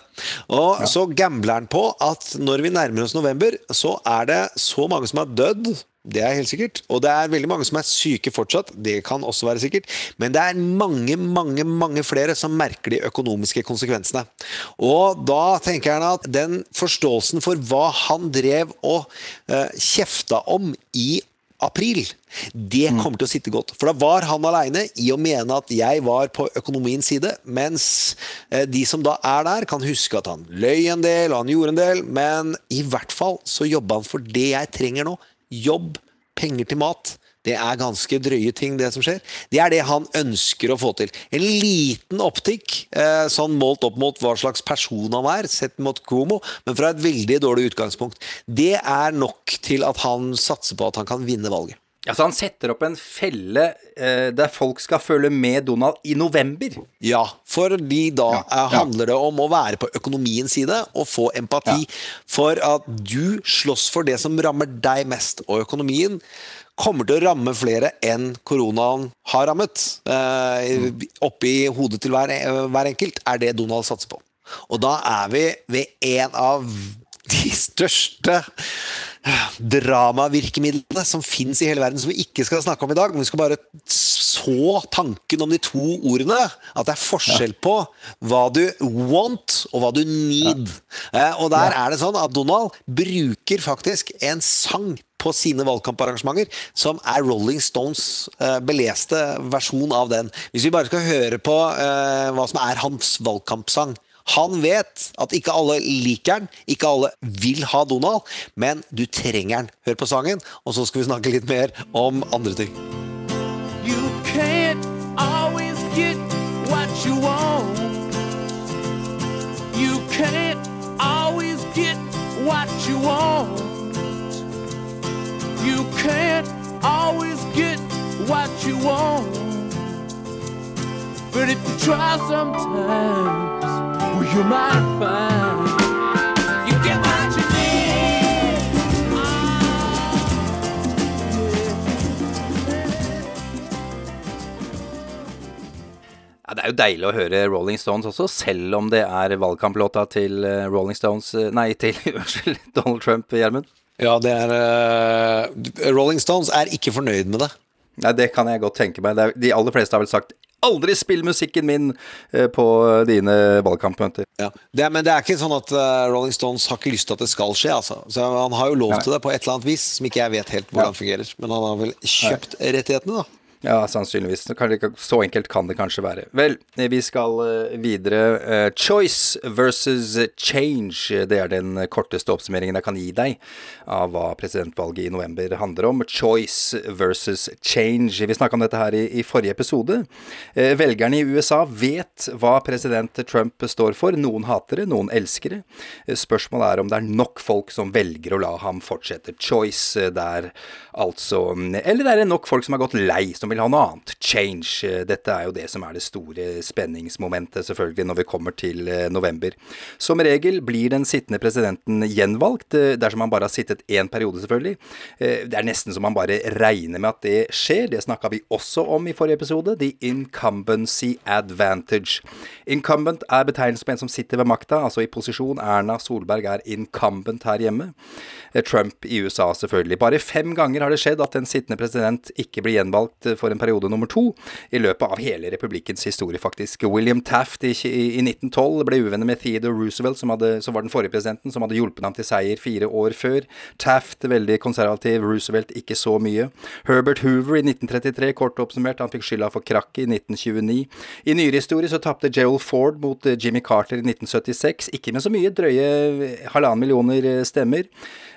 Og så gambler han på at når vi nærmer oss november, så er det så mange som har dødd det er helt sikkert. Og det er veldig mange som er syke fortsatt. Det kan også være sikkert. Men det er mange, mange mange flere som merker de økonomiske konsekvensene. Og da tenker jeg at den forståelsen for hva han drev og uh, kjefta om i april, det kommer til å sitte godt. For da var han aleine i å mene at jeg var på økonomiens side, mens eh, de som da er der, kan huske at han løy en del, og han gjorde en del, men i hvert fall så jobba han for det jeg trenger nå jobb, penger til mat. Det er ganske drøye ting, det som skjer. Det er det han ønsker å få til. En liten optikk, eh, sånn målt opp mot hva slags person han er, sett mot Cuomo, men fra et veldig dårlig utgangspunkt. Det er nok til at han satser på at han kan vinne valget. Altså Han setter opp en felle eh, der folk skal følge med Donald i november? Ja, fordi da ja, ja. handler det om å være på økonomiens side og få empati. Ja. For at du slåss for det som rammer deg mest. Og økonomien kommer til å ramme flere enn koronaen har rammet. Eh, oppi hodet til hver, hver enkelt er det Donald satser på. Og da er vi ved en av de største dramavirkemidlene som fins i hele verden, som vi ikke skal snakke om i dag. Men vi skal bare så tanken om de to ordene. At det er forskjell på hva du want og hva du need. Og der er det sånn at Donald bruker faktisk en sang på sine valgkamparrangementer, som er Rolling Stones eh, beleste versjon av den. Hvis vi bare skal høre på eh, hva som er hans valgkampsang. Han vet at ikke alle liker han, ikke alle vil ha Donald, men du trenger han. Hør på sangen, og så skal vi snakke litt mer om andre ting. You can't always get what you want. You can't always get what you want. You can't always get what you want. But if you try sometimes you might find you get what you need. Ja, det er jo deilig å høre Rolling Stones også, selv om det er valgkamplåta til eh, Rolling Stones eh, Nei, til unnskyld, Donald Trump, Gjermund. Ja, det er uh, Rolling Stones er ikke fornøyd med det. Nei, det kan jeg godt tenke meg. Er, de aller fleste har vel sagt aldri spill musikken min eh, på dine valgkampmøter. Ja, det men det er ikke sånn at uh, Rolling Stones har ikke lyst til at det skal skje, altså. Så han har jo lov til det på et eller annet vis, som ikke jeg vet helt hvordan ja. fungerer. Men han har vel kjøpt rettighetene, da. Ja, sannsynligvis. Så enkelt kan det kanskje være. Vel, vi skal eh, videre. Eh, choice versus change. Det er den korteste oppsummeringen jeg kan gi deg av hva presidentvalget i november handler om. Choice versus change. Vi snakka om dette her i, forrige episode. Eh, velgerne i USA vet hva president Trump står for. Noen hater det, noen elsker det. Spørsmålet er om det er nok folk som velger å la ham fortsette. Choice der, altså. Eller er det nok folk som har gått lei, som vil ha noe annet. Change. Dette er jo det som er det store spenningsmomentet, selvfølgelig, når vi kommer til eh, november. Som regel blir den sittende presidenten gjenvalgt, eh, dersom han bare har sittet én periode, selvfølgelig. Eh, det er nesten som man bare regner med at det skjer. Det snakka vi også om i forrige episode. The incumbency advantage. Incumbent er betegnelsen på en som sitter ved makta, altså i posisjon. Erna Solberg er incumbent her hjemme. Trump i USA, selvfølgelig. Bare fem ganger har det skjedd at en sittende president ikke blir gjenvalgt for en periode nummer to i løpet av hele republikkens historie, faktisk. William Taft i, i 1912 ble uvenner med Theodore Roosevelt, som, hadde, som, var den forrige presidenten, som hadde hjulpet ham til seier fire år før. Taft veldig konservativ, Roosevelt ikke så mye. Herbert Hoover i 1933, kort oppsummert, han fikk skylda for krakket i 1929. I nyere historie så tapte Gerald Ford mot eh, Jimmy Carter i 1976, ikke med så mye, drøye halvannen millioner eh, stemmer.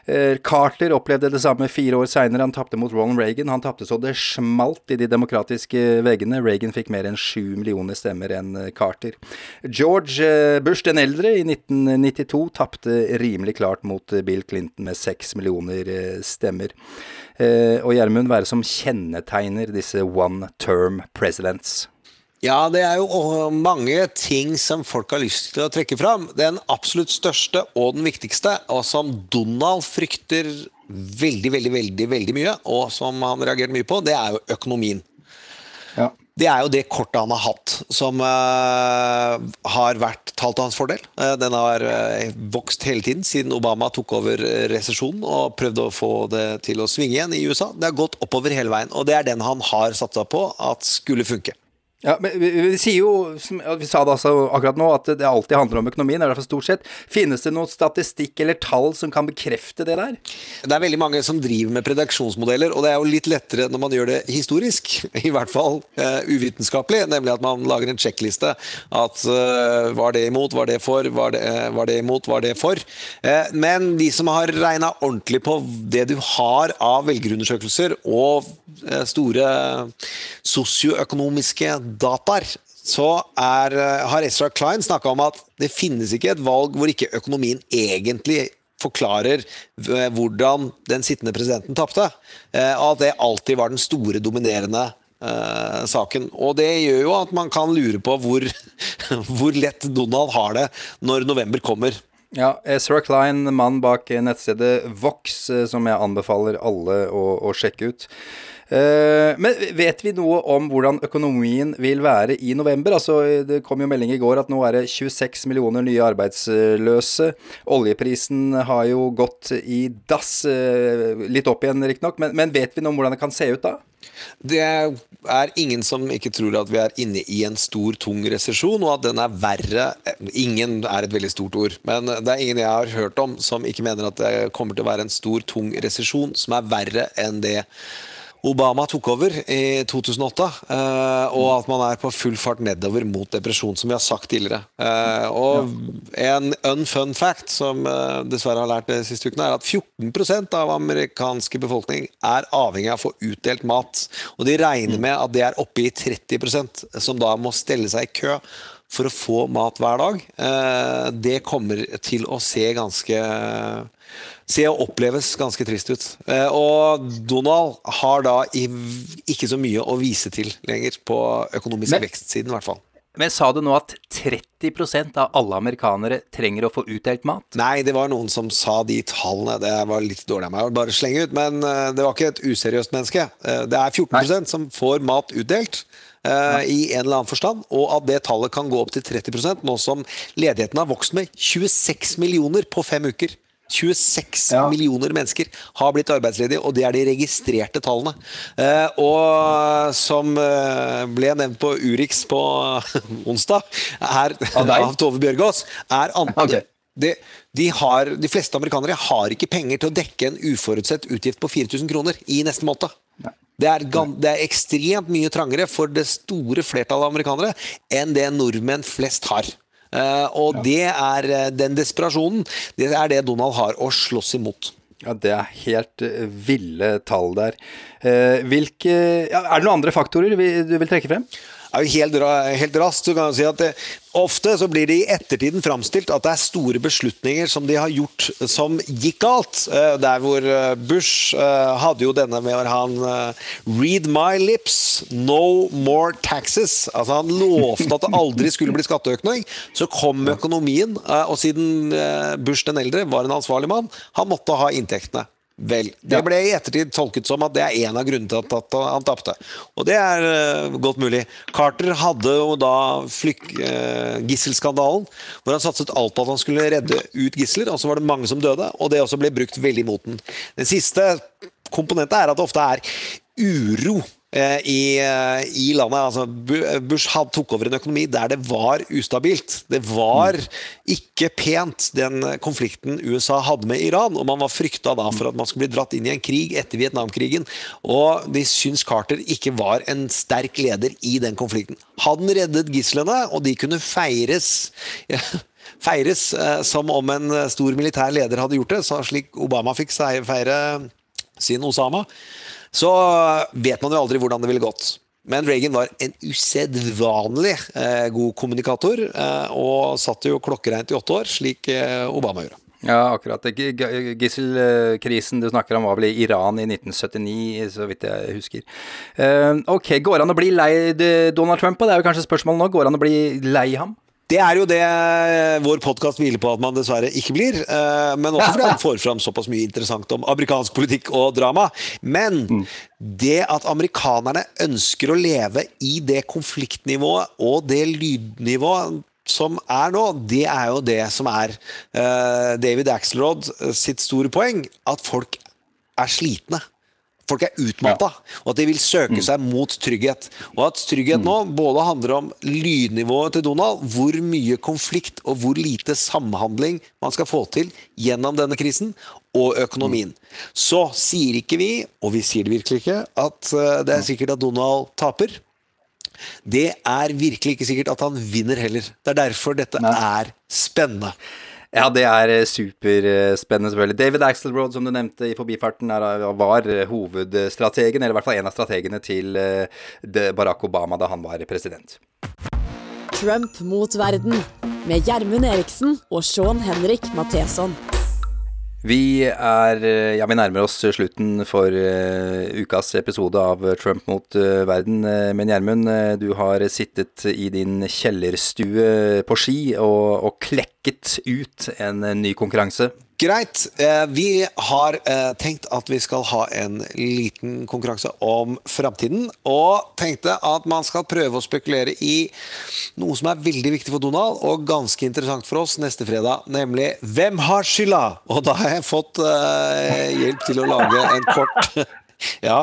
Eh, Carter opplevde det samme fire år seinere. Han tapte mot Ronald Reagan. Han tapte så det smalt i de demokratiske veggene. Reagan fikk mer enn sju millioner stemmer enn eh, Carter. George eh, Bush den eldre i 1992 tapte rimelig klart mot Bill Clinton med seks millioner stemmer. Og Gjermund, hva det som kjennetegner disse one term presidents? Ja, det er jo mange ting som folk har lyst til å trekke fram. Den absolutt største og den viktigste, og som Donald frykter veldig, veldig, veldig, veldig mye, og som han reagerte mye på, det er jo økonomien. Ja. Det er jo det kortet han har hatt, som uh, har vært talt til hans fordel. Uh, den har uh, vokst hele tiden siden Obama tok over resesjonen og prøvde å få det til å svinge igjen i USA. Det har gått oppover hele veien, og det er den han har satsa på at skulle funke. Ja, men vi, vi, sier jo, som vi sa det altså akkurat nå, at det alltid handler om økonomien. i hvert fall stort sett. Finnes det noen statistikk eller tall som kan bekrefte det der? Det er veldig mange som driver med predaksjonsmodeller, og det er jo litt lettere når man gjør det historisk. I hvert fall uh, uvitenskapelig, nemlig at man lager en sjekkliste. At uh, var det imot, var det for, var det, uh, var det imot, var det for. men de som har regna ordentlig på det du har av velgerundersøkelser og store sosioøkonomiske dataer, så er, eh, har Ezra Klein snakka om at det finnes ikke et valg hvor ikke økonomien egentlig forklarer eh, hvordan den sittende presidenten tapte. Eh, og at det alltid var den store, dominerende uh, saken. Og det gjør jo at man kan lure på hvor, hvor lett Donald har det når november kommer. Ja, Ezra Klein, mann bak nettstedet Vox, som jeg anbefaler alle å, å sjekke ut. Eh, men vet vi noe om hvordan økonomien vil være i november? Altså, det kom jo melding i går at nå er det 26 millioner nye arbeidsløse. Oljeprisen har jo gått i dass, eh, litt opp igjen riktignok, men, men vet vi noe om hvordan det kan se ut da? Det er ingen som ikke tror at vi er inne i en stor, tung resesjon, og at den er verre Ingen er et veldig stort ord, men det er ingen jeg har hørt om som ikke mener at det kommer til å være en stor, tung resesjon som er verre enn det Obama tok over i 2008, eh, og at man er på full fart nedover mot depresjon, som vi har sagt tidligere. Eh, og en unfun fact som eh, dessverre har lært de siste ukene, er at 14% av amerikanske befolkning er avhengig av å få utdelt mat. Og de regner med at det er oppe i 30% som da må stelle seg i kø for å få mat hver dag. Det kommer til å se ganske se og oppleves ganske trist ut. Eh, og Donald har da ikke så mye å vise til lenger på økonomisk Men, vekstsiden, i hvert fall. Men sa du nå at 30% av alle amerikanere trenger å få utdelt mat? Nei, det var noen som sa de tallene. Det var litt dårlig av meg å bare slenge ut, men eh, det var ikke et useriøst menneske. Eh, det er 14 Nei. som får mat utdelt. Uh, i en eller annen forstand, og at det tallet kan gå opp til 30% nå som ledigheten har vokst med 26 millioner på fem uker. 26 ja. millioner mennesker har blitt arbeidsledige, og det er de registrerte tallene. Eh, og som eh, ble nevnt på Urix på onsdag, er, av Tove Bjørgaas, er antall okay. de, de, har, de, fleste amerikanere har ikke penger til å dekke en uforutsett utgift på 4000 kroner i neste måned. Det er, det er ekstremt mye trangere for det store flertallet av amerikanere enn det nordmenn flest har. Eh, og det er eh, den desperasjonen. Det er det Donald har å slåss imot. Ja, Det er helt eh, ville tall der. Hvilke, ja, er det noen andre faktorer du vil trekke frem? Er jo helt, helt raskt så kan jeg si at det, Ofte så blir det i ettertiden framstilt at det er store beslutninger som de har gjort som gikk galt. Eh, Der hvor eh, Bush eh, hadde jo denne med han en Read my lips, no more taxes. Altså Han lovte at det aldri skulle bli skatteøkning. Så kom økonomien, eh, og siden eh, Bush den eldre var en ansvarlig mann, han måtte ha inntektene. Vel, Det ble i ettertid tolket som at det er en av grunnene til at, han tapte. Og det er eh, godt mulig. Carter hadde jo da flyk, eh, gisselskandalen, hvor han satset alt på at han skulle redde ut gisler, og så var det mange som døde, og det også ble brukt veldig mot den. Den siste komponenten er at det ofte er uro i, eh, i landet. Altså, Bush had, tok over en økonomi der det var ustabilt. Det var ikke pent, den konflikten USA hadde med Iran. Og man var frykta da for at man skulle bli dratt inn i en krig etter Vietnamkrigen. Og de syns Carter ikke var en sterk leder i den konflikten. Han reddet gislene, og de kunne feires feires eh, som om en eh, stor militær leder hadde gjort det, slik Obama fikk feire sin Osama, så vet man jo aldri hvordan det ville gått. Men Reagan var en usedvanlig eh, god kommunikator, eh, og satt jo klokkereint i åtte år, slik eh, Obama gjorde. Ja, akkurat. Gisselkrisen du snakker om var vel i Iran i 1979, så vidt jeg husker. Eh, ok, går han å bli lei Donald Trump? og Det er jo kanskje spørsmålet nå. Går han å bli lei ham? Det er jo det vår podkast hviler på at man dessverre ikke blir. eh, Men også fordi han får fram såpass mye interessant om amerikansk politikk og drama. Men det at amerikanerne ønsker å leve i det konfliktnivået og det lydnivået som er nå, det er jo det som er eh, David Axelrod sitt store poeng. At folk er slitne. Folk er utmatta, og at de vil søke seg mot trygghet. Og at trygghet nå både handler om lydnivået til Donald, hvor mye konflikt og hvor lite samhandling man skal få til gjennom denne krisen, og økonomien. Så sier ikke vi, og vi sier det virkelig ikke, at eh, det er sikkert at Donald taper. Det er virkelig ikke sikkert at han vinner heller. Det er derfor dette er spennende. Ja, det er eh, superspennende, selvfølgelig. David Axelrod, som du nevnte i forbifarten, er, var eh, hovedstrategen, eller i hvert fall en av strategene til eh, Barack Obama da han var president. Trump mot verden med Gjermund Eriksen og Sean Henrik Matheson. Vi er eh, Ja, vi nærmer oss slutten for uh, ukas episode av Trump mot uh, verden. Men Gjermund, du har sittet i din kjellerstue på ski og, og klekket ut en ny konkurranse. Greit. Eh, Vi har eh, tenkt at vi skal ha en liten konkurranse om framtiden. Og tenkte at man skal prøve å spekulere i noe som er veldig viktig for Donald, og ganske interessant for oss neste fredag, nemlig Hvem har skylda? Og da har jeg fått eh, hjelp til å lage en kort Ja,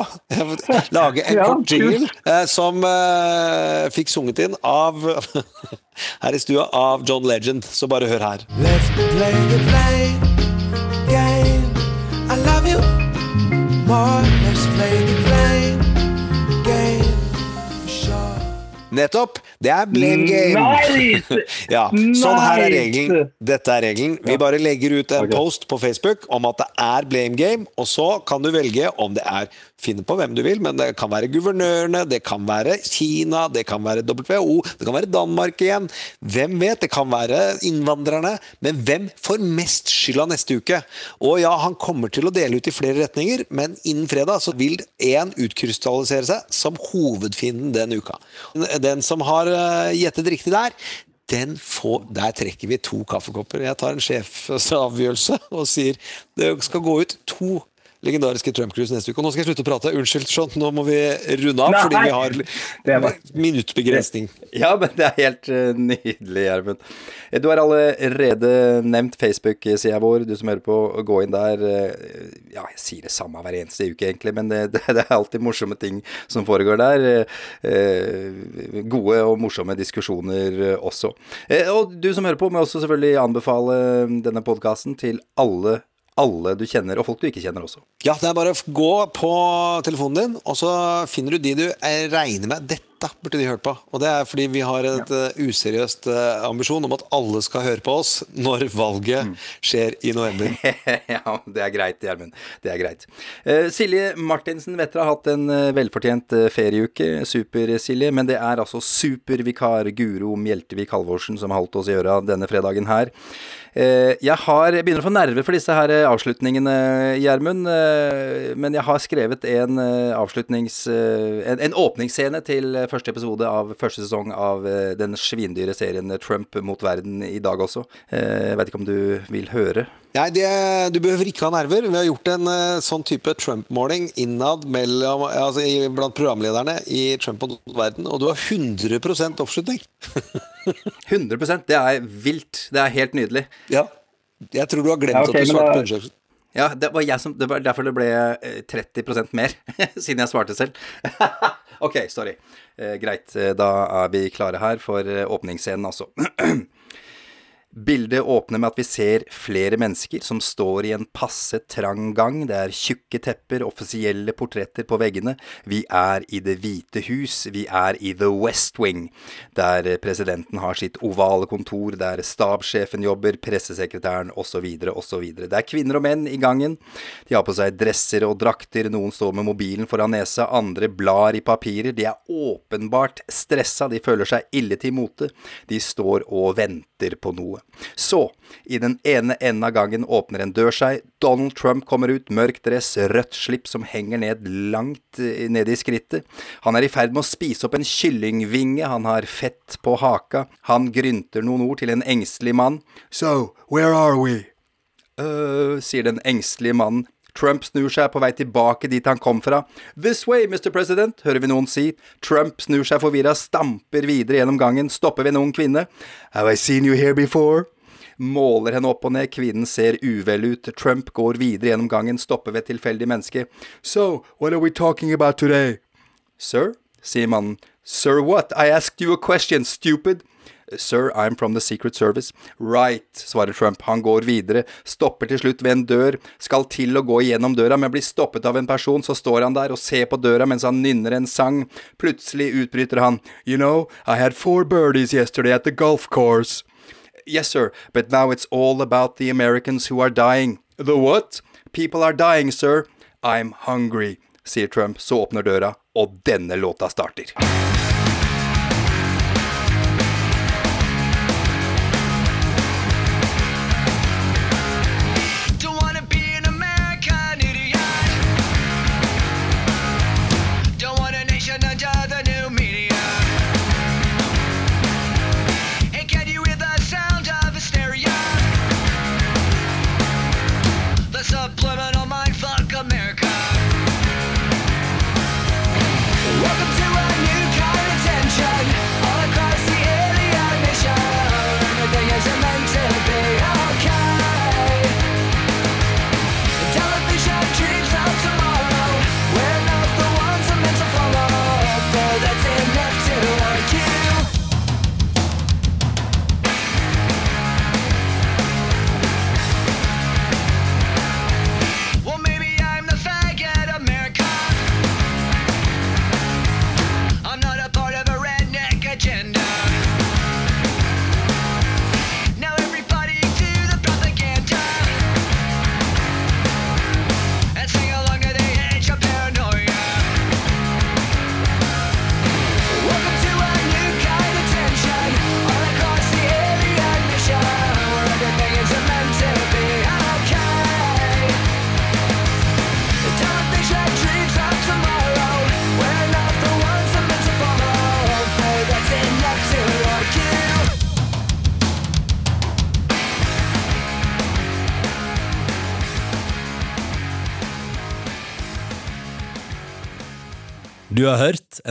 lage en Ja, kort jingle eh, som eh, fikk sunget inn av her i stua av John Legend. Så bare hør her. Let's play the blame Nettopp. Det er blame game. Nice! ja, sånn her er regelen. Dette er regelen. Vi bare legger ut en post på Facebook om at det er blame game, og så kan du velge om det er Finne på hvem du vil, men det kan være guvernørene, det kan være Kina, det kan være WHO, det kan være Danmark igjen. Hvem vet? Det kan være innvandrerne. Men hvem får mest skylda neste uke? Og ja, han kommer til å dele ut i flere retninger, men innen fredag så vil én utkrystallisere seg som hovedfienden den uka. Den som har eh, gjettet riktig der, den får, der trekker vi to kaffekopper. Jeg tar en sjefsavgjørelse og sier det skal gå ut to legendariske Trump-cruise neste uke. Og nå skal jeg slutte å prate. Unnskyld, Sean, nå må vi runde av Nei. fordi vi har minuttbegrensning. Ja, men det er helt eh, nydelig, Gjermund. Du har allerede nevnt Facebook-sida vår. Du som hører på, gå inn der. Eh, Ja, jeg sier det samme hver eneste uke, egentlig, men det, det, det er alltid morsomme ting som foregår der. Eh, Gode og morsomme diskusjoner også. Og du som hører på, må også selvfølgelig anbefale denne podkasten til alle alle du kjenner, og folk du ikke kjenner også. Ja, det er bare å gå på telefonen din, og så finner du de du eh, regner med Dette burde de hørt på. Og det er fordi vi har et ja. useriøst eh, ambisjon om at alle skal høre på oss når valget skjer i november. ja, det er greit, Gjermund. Det er greit. Uh, Silje Martinsen Vetter har hatt en eh, velfortjent eh, ferieuke. Super-Silje. Men det er altså supervikar Guro Mjeltevik Halvorsen som har holdt oss i øra denne fredagen her. Eh, jeg har, jeg begynner å få nerver for disse her eh, avslutningene, Gjermund. eh, Men jeg har skrevet en avslutnings... En, en åpningsscene til første episode av første sesong av den svindyre serien Trump mot verden i dag også. Jeg vet ikke om du vil høre? Nei, det, du behøver ikke ha nerver. Vi har gjort en uh, sånn type Trump-måling innad mellom, altså, i, blant programlederne i Trump og verden, og du har 100% oppslutning. 100% Det er vilt. Det er helt nydelig. Ja. Jeg tror du har glemt Ja, okay, at du svarte på undersøkelsen. Ja, det var, jeg som, det var derfor det ble eh, 30% mer, siden jeg svarte selv. ok, sorry. Eh, greit, eh, da er vi klare her for eh, åpningsscenen, altså. Bildet åpner med at vi ser flere mennesker som står i en passe trang gang. Det er tjukke tepper, offisielle portretter på veggene. Vi er i Det hvite hus. Vi er i The West Wing, der presidenten har sitt ovale kontor, der stabssjefen jobber, pressesekretæren osv. osv. Det er kvinner og menn i gangen. De har på seg dresser og drakter, noen står med mobilen foran nesa, andre blar i papirer. De er åpenbart stressa, de føler seg ille til mote. De står og venter på noe. Så, i den ene enden av gangen åpner en dør seg. Donald Trump kommer ut, mørk dress, rødt slipp som henger ned langt nede i skrittet. Han er i ferd med å spise opp en kyllingvinge, han har fett på haka. Han grynter noen ord til en engstelig mann. So, where are we? øh, sier den engstelige mannen. Trump snur seg på vei tilbake dit han kom fra. This way, Mr. President, hører vi noen si. Trump snur seg forvirra, stamper videre gjennom gangen, stopper ved en ung kvinne. Have I seen you here before? Måler henne opp og ned, kvinnen ser uvel ut. Trump går videre gjennom gangen, stopper ved et tilfeldig menneske. So, what are we talking about today? Sir, sier mannen. Sir what? I asked you a question, stupid. Sir, I'm from the Secret Service. Right, svarer Trump. Han går videre, stopper til slutt ved en dør, skal til å gå igjennom døra, men blir stoppet av en person, så står han der og ser på døra mens han nynner en sang. Plutselig utbryter han, You know, I had four birdies yesterday at the golf course. Yes, sir, but now it's all about the Americans who are dying. The what? People are dying, sir. I'm hungry, sier Trump, så åpner døra, og denne låta starter.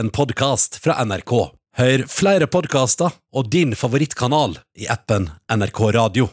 En podkast fra NRK. Hør flere podkaster og din favorittkanal i appen NRK Radio.